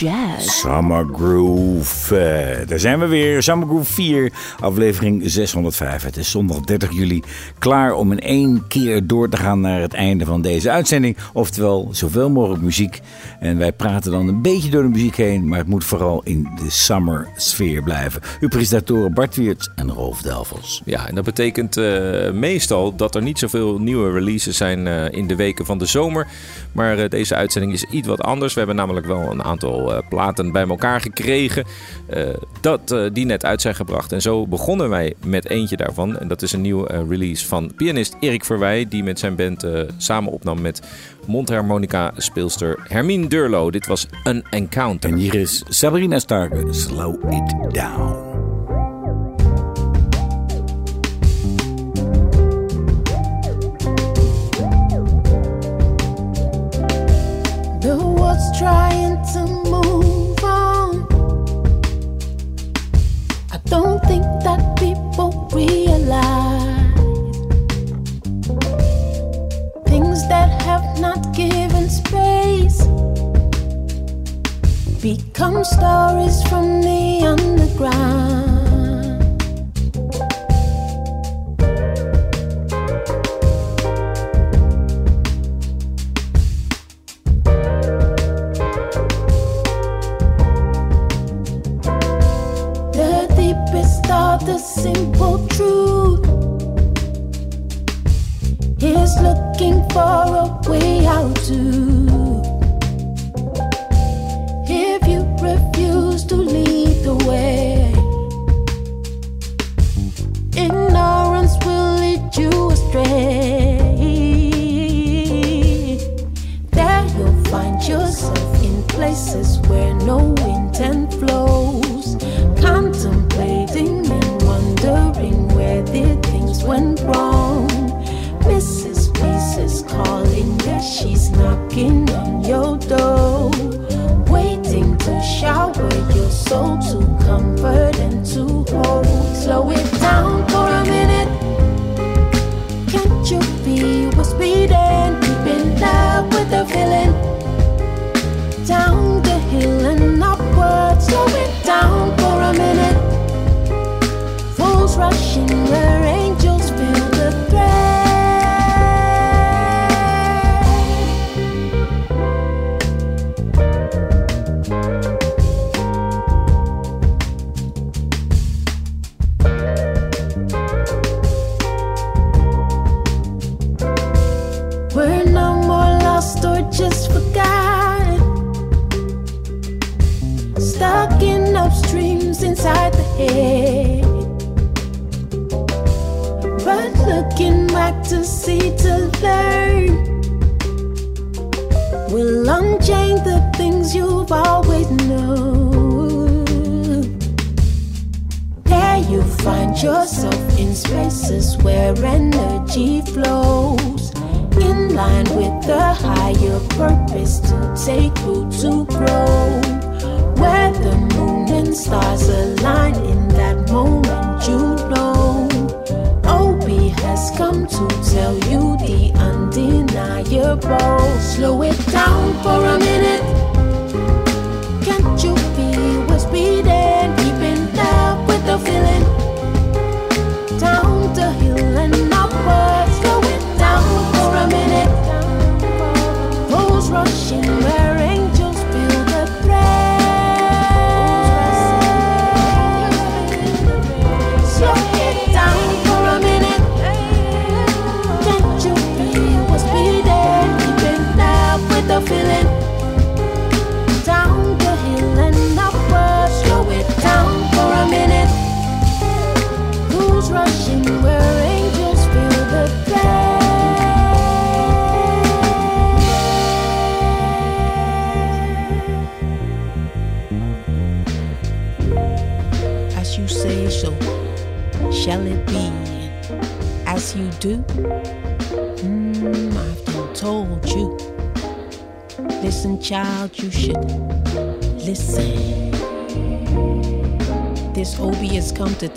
jazz. Summer Groove. Uh, daar zijn we weer. Summer Groove 4, aflevering 605. Het is zondag 30 juli. Klaar om in één keer door te gaan naar het einde van deze uitzending. Oftewel, zoveel mogelijk muziek. En wij praten dan een beetje door de muziek heen. Maar het moet vooral in de summer sfeer blijven. Uw presentatoren Bart Wiertz en Rolf Delvels. Ja, en dat betekent uh, meestal dat er niet zoveel nieuwe releases zijn uh, in de weken van de zomer. Maar uh, deze uitzending is iets wat anders. We hebben namelijk wel een aantal platen bij elkaar gekregen. Dat die net uit zijn gebracht. En zo begonnen wij met eentje daarvan. En dat is een nieuwe release van pianist Erik Verwij. Die met zijn band samen opnam met mondharmonica speelster Hermine Durlo. Dit was een encounter. En hier is Sabrina Starke, Slow It Down. Not given space become stories from the underground. The deepest of the simple truth is looking for a way out to. If you refuse to lead the way, ignorance will lead you astray. There you'll find yourself in places where no intent flows, contemplating and wondering where did things went wrong. Knocking on your door, waiting to shower your soul to comfort and to hold. Slow it down for a minute. Can't you feel what's beating? Deep in love with the feeling. Down the hill and upwards. Slow it down for a minute Fools rushing where to see to learn will unchain the things you've always known. There you find yourself in spaces where energy flows in line with the higher purpose to take root to grow. Where the moon and stars align in that moment, to tell you the undeniable. Slow it down for a minute. Can't you feel what's beating? Keep in love with the feeling.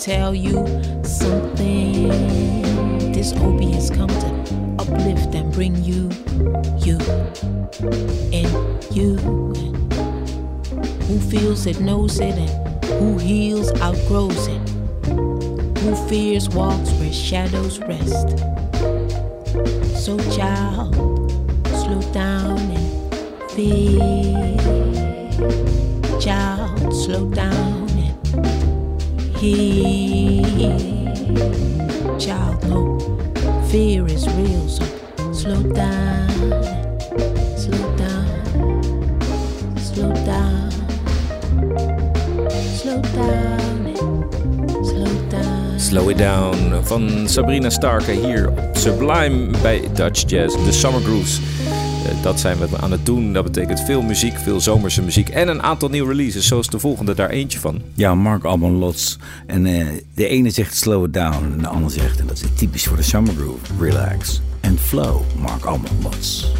Tell you something. This Obi has come to uplift and bring you, you, and you. Who feels it, knows it, and who heals outgrows it. Who fears walks where shadows rest. So, child, slow down and feel. Child, slow down fear is real, so slow down, slow down, slow down, slow down, slow down. Slow It Down. Van Sabrina Starke hier op Sublime bij Dutch Jazz. De Summer Grooves. Eh, Dat zijn we aan het doen. Dat betekent veel muziek, veel zomerse muziek en een aantal nieuwe releases. Zoals de volgende, daar eentje van. Ja, Mark Alban Lots. En eh, de ene zegt slow it down en de ander zegt, en dat is typisch voor de summer groove, relax and flow, Mark Alban Lots.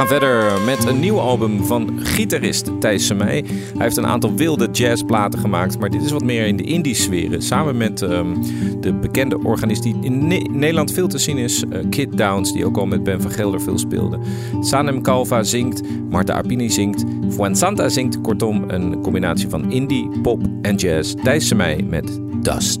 Gaan verder met een nieuw album van gitarist Thijs Semij. Hij heeft een aantal wilde jazzplaten gemaakt, maar dit is wat meer in de indie sferen. Samen met ehm, de bekende organist die in Ne- Nederland veel te zien is, eh, Kid Downs, die ook al met Ben van Gelder veel speelde. Sanem Calva zingt, Marta Arpini zingt, Fuensanta zingt. Kortom, een combinatie van indie, pop en jazz. Thijs Semij met Dust.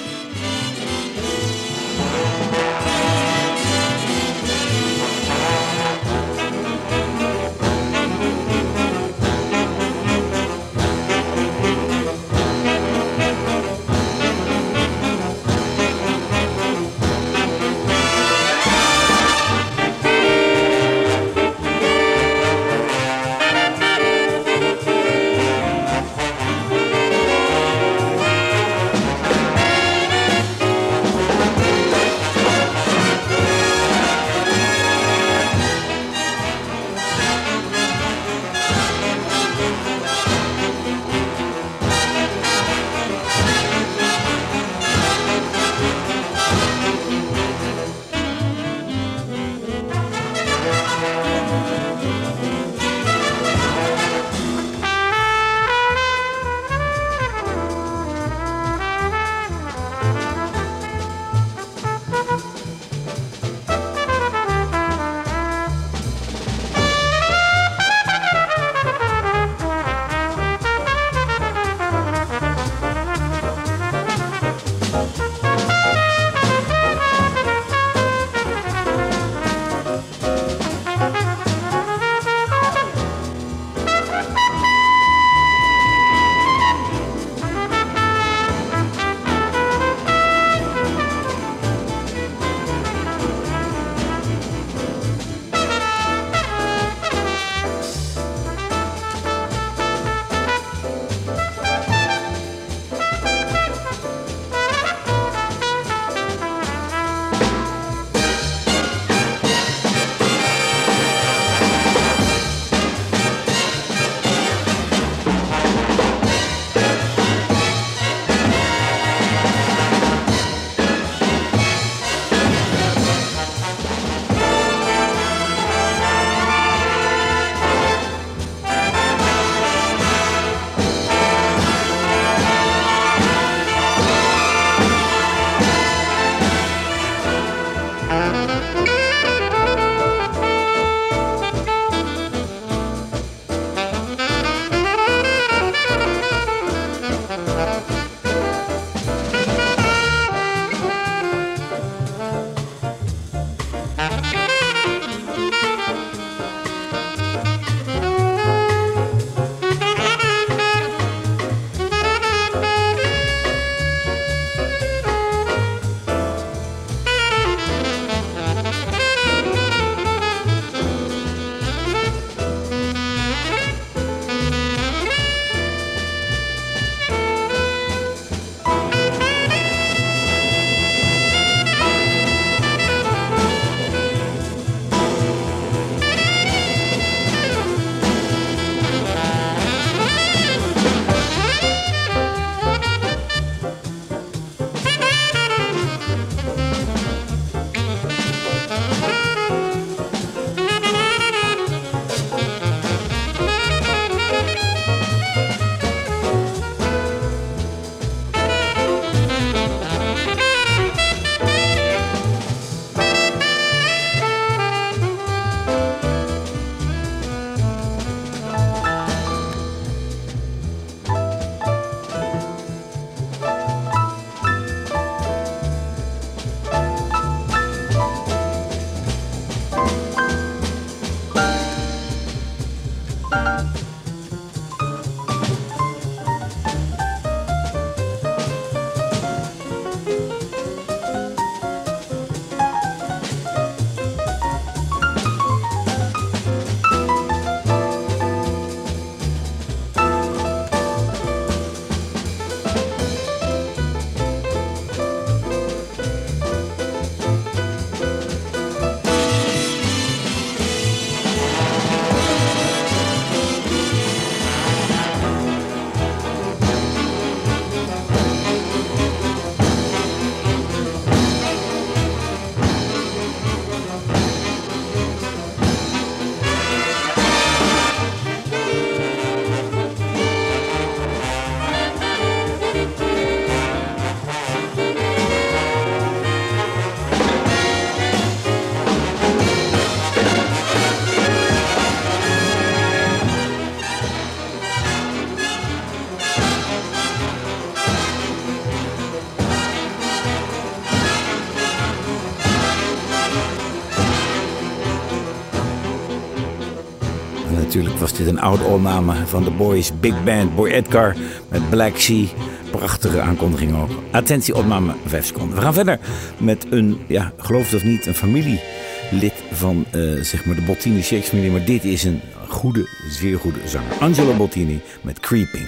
dit een oude opname van de boys Big Band Boy Edgar met Black Sea. Prachtige aankondiging ook. Attentie, opname 5 seconden. We gaan verder met een, ja, geloof het of niet, een familielid van eh, zeg maar de Bottini Shakespeare. Maar dit is een goede, zeer goede zanger. Angelo Bottini met Creeping.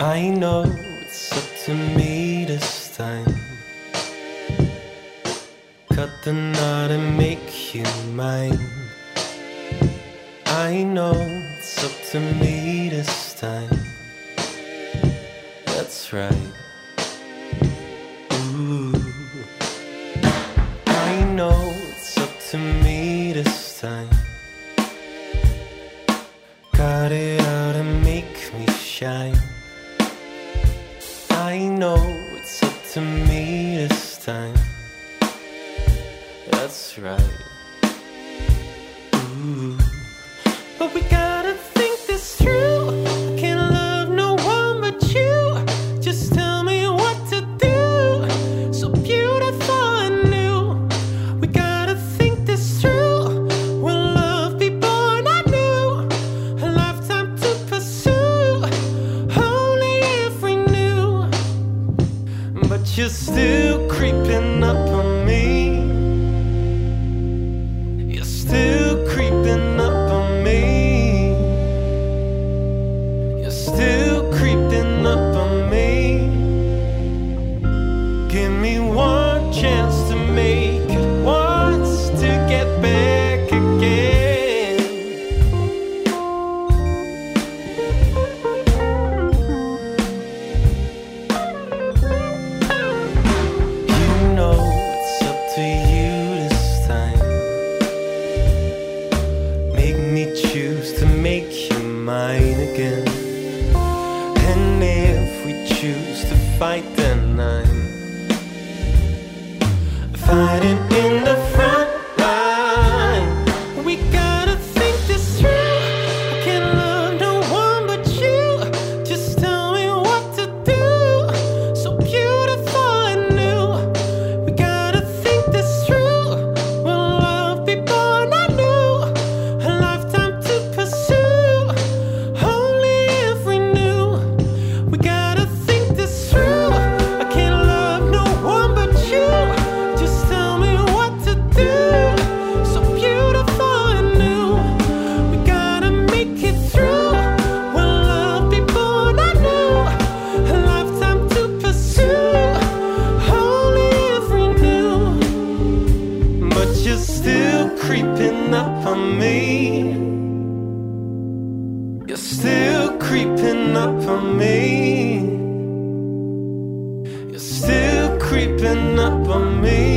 I know it's up to me this time. Cut the make you mine. I know it's up to me this time. That's right. is still creeping up on me. You're still creeping up on me. You're still creeping up on me.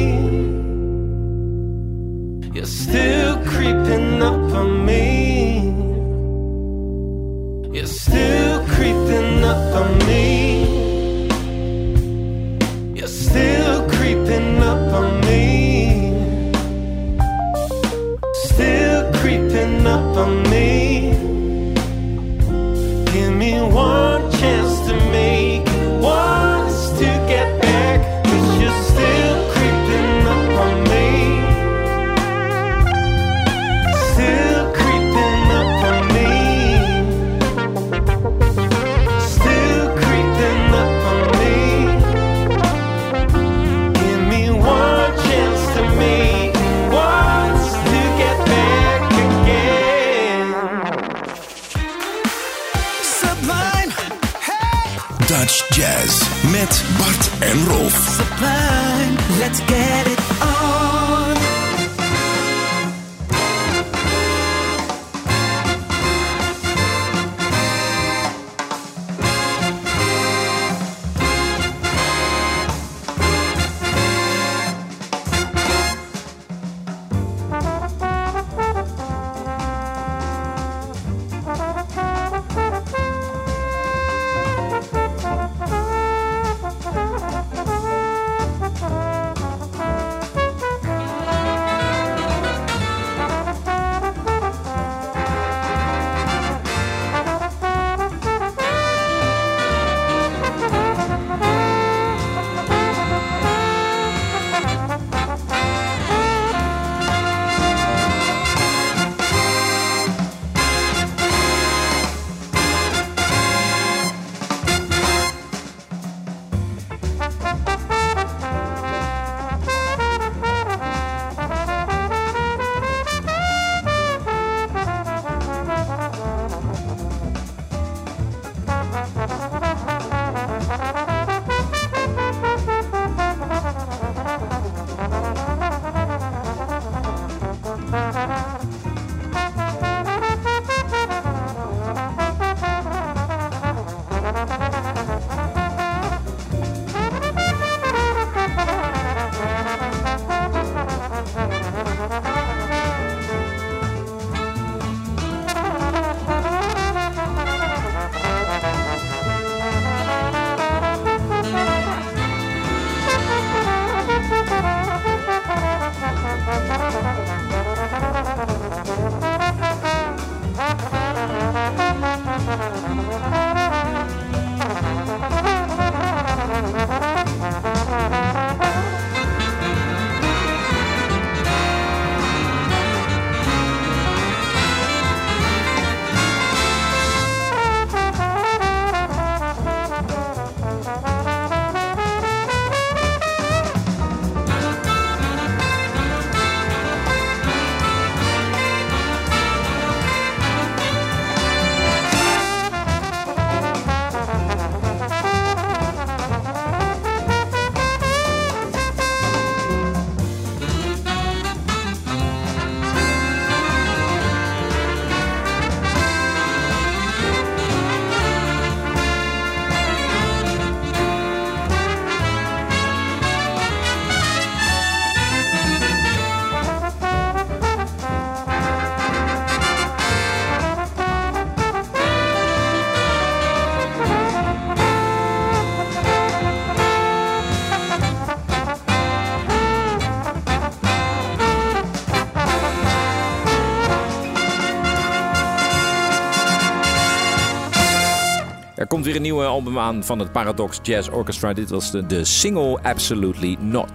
Nieuwe album aan van het Paradox Jazz Orchestra. Dit was de, de single Absolutely Not.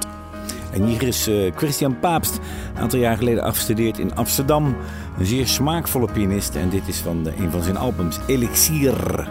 En hier is eh, Christian Paapst, een aantal jaar geleden afgestudeerd in Amsterdam. Een zeer smaakvolle pianist. En dit is van de, een van zijn albums, Elixir.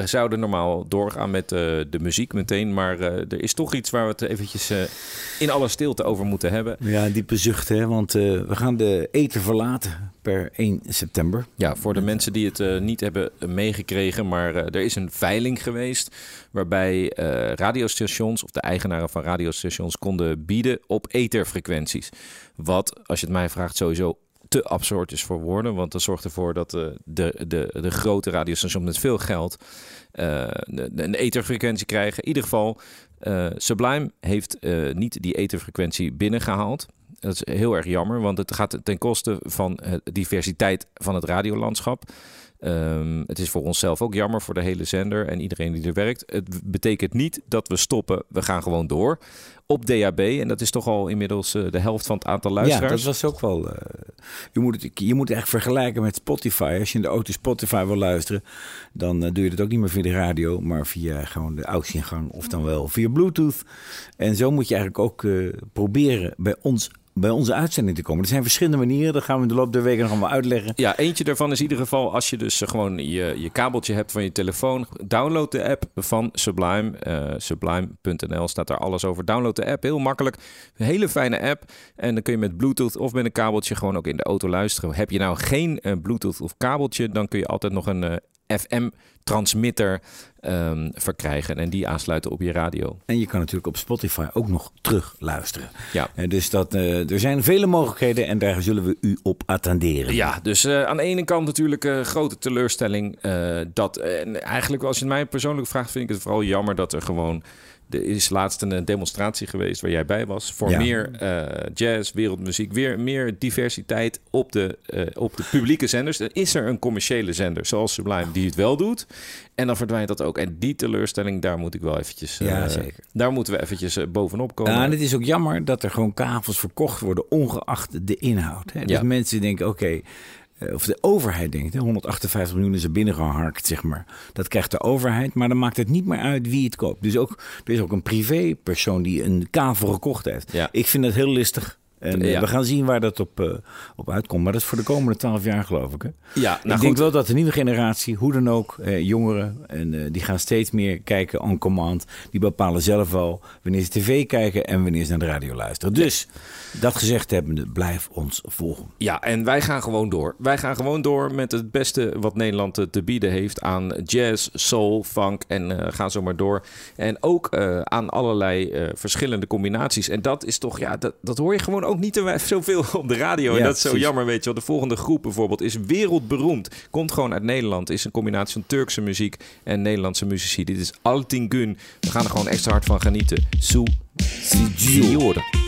We zouden normaal doorgaan met eh, de muziek meteen, maar eh, er is toch iets waar we het eventjes eh, in alle stilte over moeten hebben. ja, diepe zucht, hè? Want we gaan de eten verlaten per 1 september. Ja, voor de mensen die het niet hebben meegekregen, maar er is een veiling geweest waarbij radiostations of de eigenaren van radiostations konden bieden op etherfrequenties. Wat, als je het mij vraagt, sowieso te absurd is voor woorden, want dat zorgt ervoor dat eh, de, de, de grote radiostations met veel geld eh, een een etherfrequentie krijgen. In ieder geval, eh, Sublime heeft niet die etherfrequentie binnengehaald. Dat is heel erg jammer, want het gaat ten koste van de diversiteit van het radiolandschap. Ehm, het is voor onszelf ook jammer voor de hele zender en iedereen die er werkt. Het betekent niet dat we stoppen. We gaan gewoon door op DAB. En dat is toch al inmiddels eh, de helft van het aantal Ja, luisteraars. dat was ook wel. eh, je, moet het, je moet het echt vergelijken met Spotify. Als je in de auto Spotify wil luisteren, dan eh, doe je dat ook niet meer via de radio, maar via gewoon de AUX-ingang of dan wel via Bluetooth. En zo moet je eigenlijk ook proberen bij ons. Bij onze uitzending te komen. Er zijn verschillende manieren. Dat gaan we in de loop der weken nog allemaal uitleggen. Ja, eentje daarvan is in ieder geval als je dus eh, gewoon je, je kabeltje hebt van je telefoon. Download de app van Sublime. eh, Sublime.nl staat daar alles over. Download de app, heel makkelijk. Een hele fijne app. En dan kun je met Bluetooth of met een kabeltje gewoon ook in de auto luisteren. Heb je nou geen eh, Bluetooth of kabeltje, dan kun je altijd nog een eh, FM-transmitter ehm, verkrijgen en die aansluiten op je radio. En je kan natuurlijk op Spotify ook nog terug luisteren. Ja. En dus dat, eh, er zijn vele mogelijkheden en daar zullen we u op attenderen. Ja, dus eh, aan de ene kant natuurlijk een grote teleurstelling. eh, dat, en eigenlijk, als je mij persoonlijk vraagt, vind ik het vooral jammer dat er gewoon. Er is laatst een eh, demonstratie geweest waar jij bij was. Voor Ja. meer eh, jazz, wereldmuziek. Weer meer diversiteit op de, eh, op de publieke zenders. Dan is er een commerciële zender, zoals Sublime, die het wel doet. En dan verdwijnt dat ook. En die teleurstelling, daar moet ik wel eventjes... Ja, zeker. Daar moeten we eventjes bovenop komen. Ja, en het is ook jammer dat er gewoon kavels verkocht worden, ongeacht de inhoud. Hè? Dus Ja. mensen denken, oké, of de overheid denkt, hè, 158 miljoen is er binnengeharkt, zeg maar. Dat krijgt de overheid, maar dan maakt het niet meer uit wie het koopt. Dus ook, er is ook een privépersoon die een kavel gekocht heeft. Ja. Ik vind dat heel listig. En eh, Ja. we gaan zien waar dat op, eh, op uitkomt. Maar dat is voor de komende twaalf jaar, geloof ik. Hè? Ja, nou ik denk goed. wel dat de nieuwe generatie, hoe dan ook, eh, jongeren, en, eh, die gaan steeds meer kijken on command. Die bepalen zelf wel wanneer ze tv kijken en wanneer ze naar de radio luisteren. Dus, dat gezegd hebbende, blijf ons volgen. Ja, en wij gaan gewoon door. Wij gaan gewoon door met het beste wat Nederland te- bieden heeft aan jazz, soul, funk en eh ga zo maar door. En ook aan allerlei verschillende combinaties. En dat is toch, ja, dat, dat hoor je gewoon ook niet zoveel op de radio. en dat is zo precies. jammer, weet je wel. De volgende groep bijvoorbeeld is wereldberoemd. Komt gewoon uit Nederland. Is een combinatie van Turkse muziek en Nederlandse muzici. Dit is Altingun. We gaan er gewoon extra hard van genieten. Su Signore.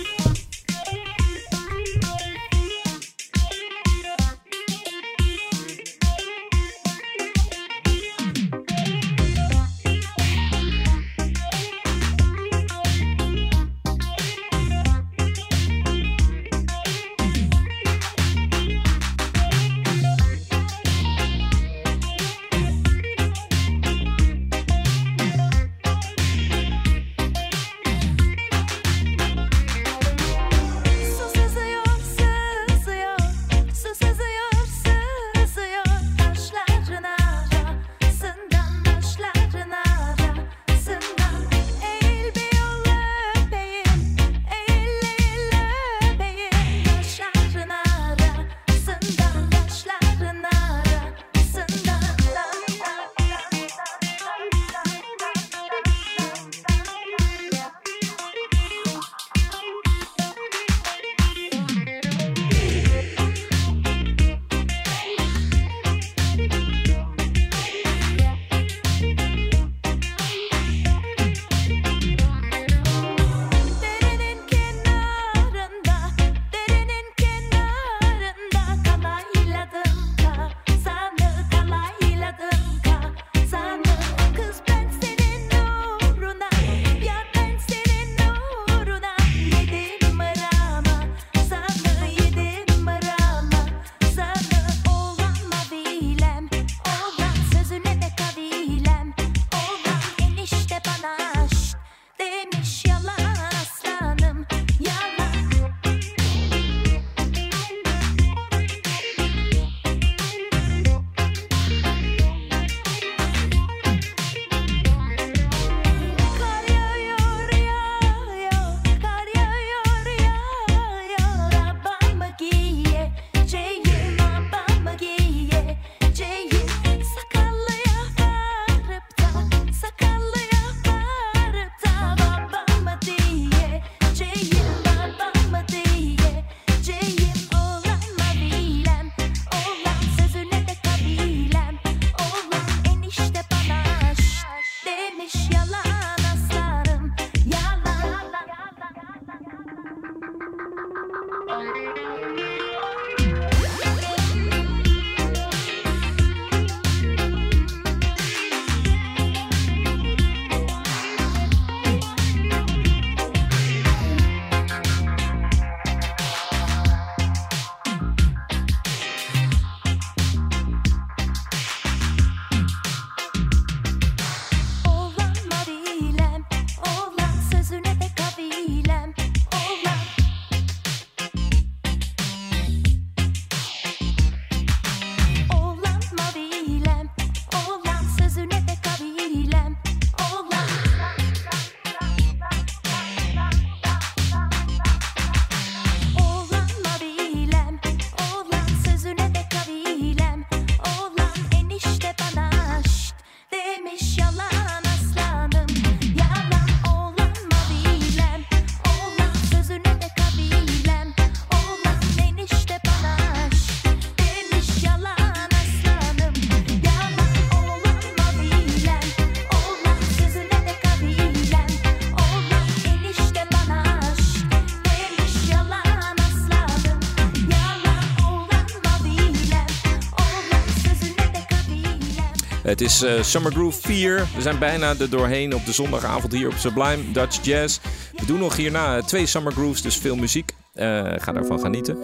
Het is eh, Summer Groove 4. We zijn bijna er doorheen op de zondagavond hier op Sublime Dutch Jazz. We doen nog hierna twee Summer Grooves, dus veel muziek. Eh, ga daarvan genieten.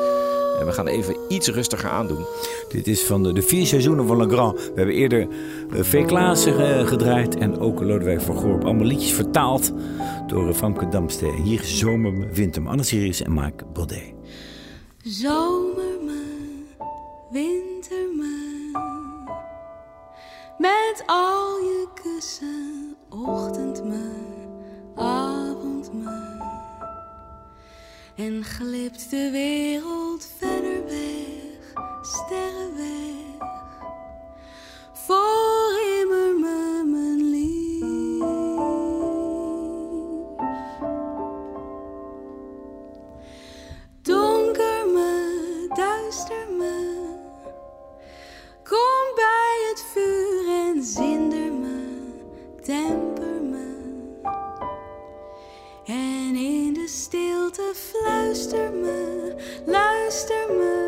En we gaan even iets rustiger aandoen. Dit is van de, de vier seizoenen van Legrand. We hebben eerder uh, V. Klaassen eh, gedraaid en ook Lodewijk van Gorp. Allemaal liedjes vertaald door uh, Famke Damste. En hier Zomer, Winter, Anne Sirius en Mark Baudet. Zomer me, winter met al je kussen, ochtend me, avond. En glipt de wereld verder weg, sterren weg, voor En in de stilte fluister me, luister me.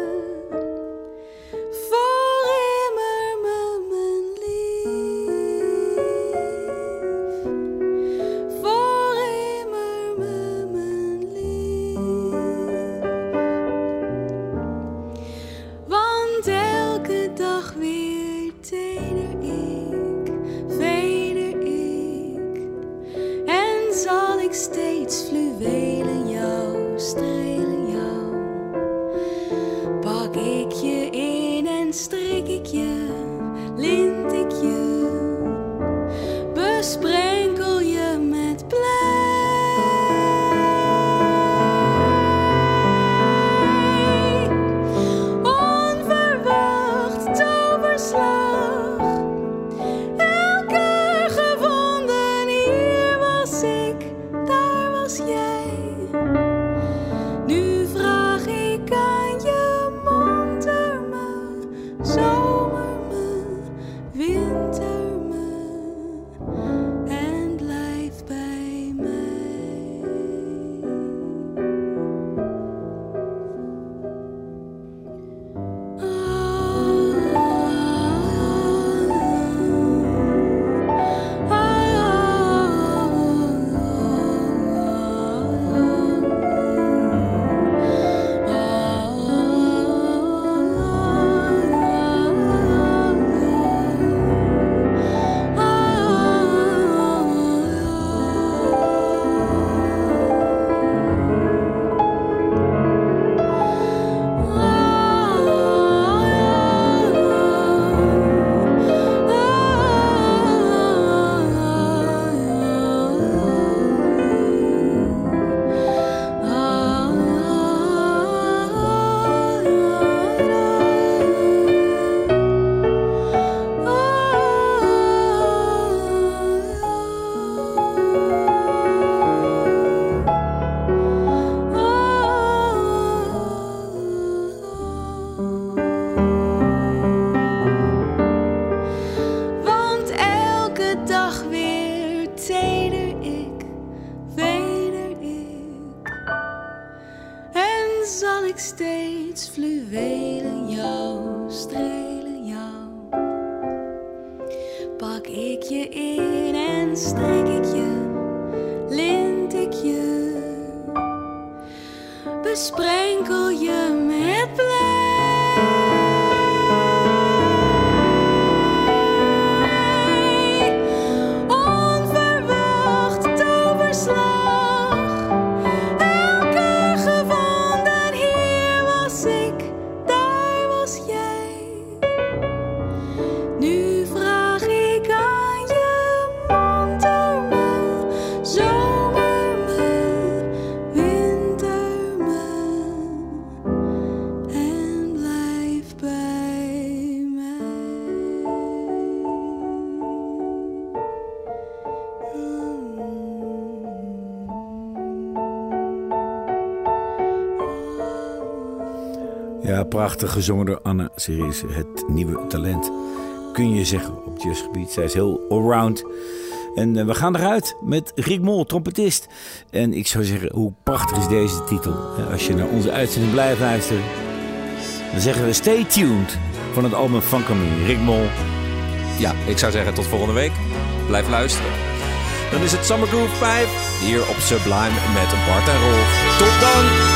Zal ik steeds fluwelen jou, strelen jou. Pak ik je in en strik ik je, lint ik je. Besprenkel je met prachtig gezongen door Anna Series, het nieuwe talent. Kun je zeggen op jazzgebied. Zij is heel allround. En eh, we gaan eruit met Rick Mol, trompetist. En ik zou zeggen, hoe prachtig is deze titel? Als je naar onze uitzending blijft luisteren, dan zeggen we stay tuned van het album Funkamine. Rick Mol, ja, ik zou zeggen tot volgende week. Blijf luisteren. Dan is het Summer Groove 5 hier op Sublime met Bart en Rolf. Tot dan!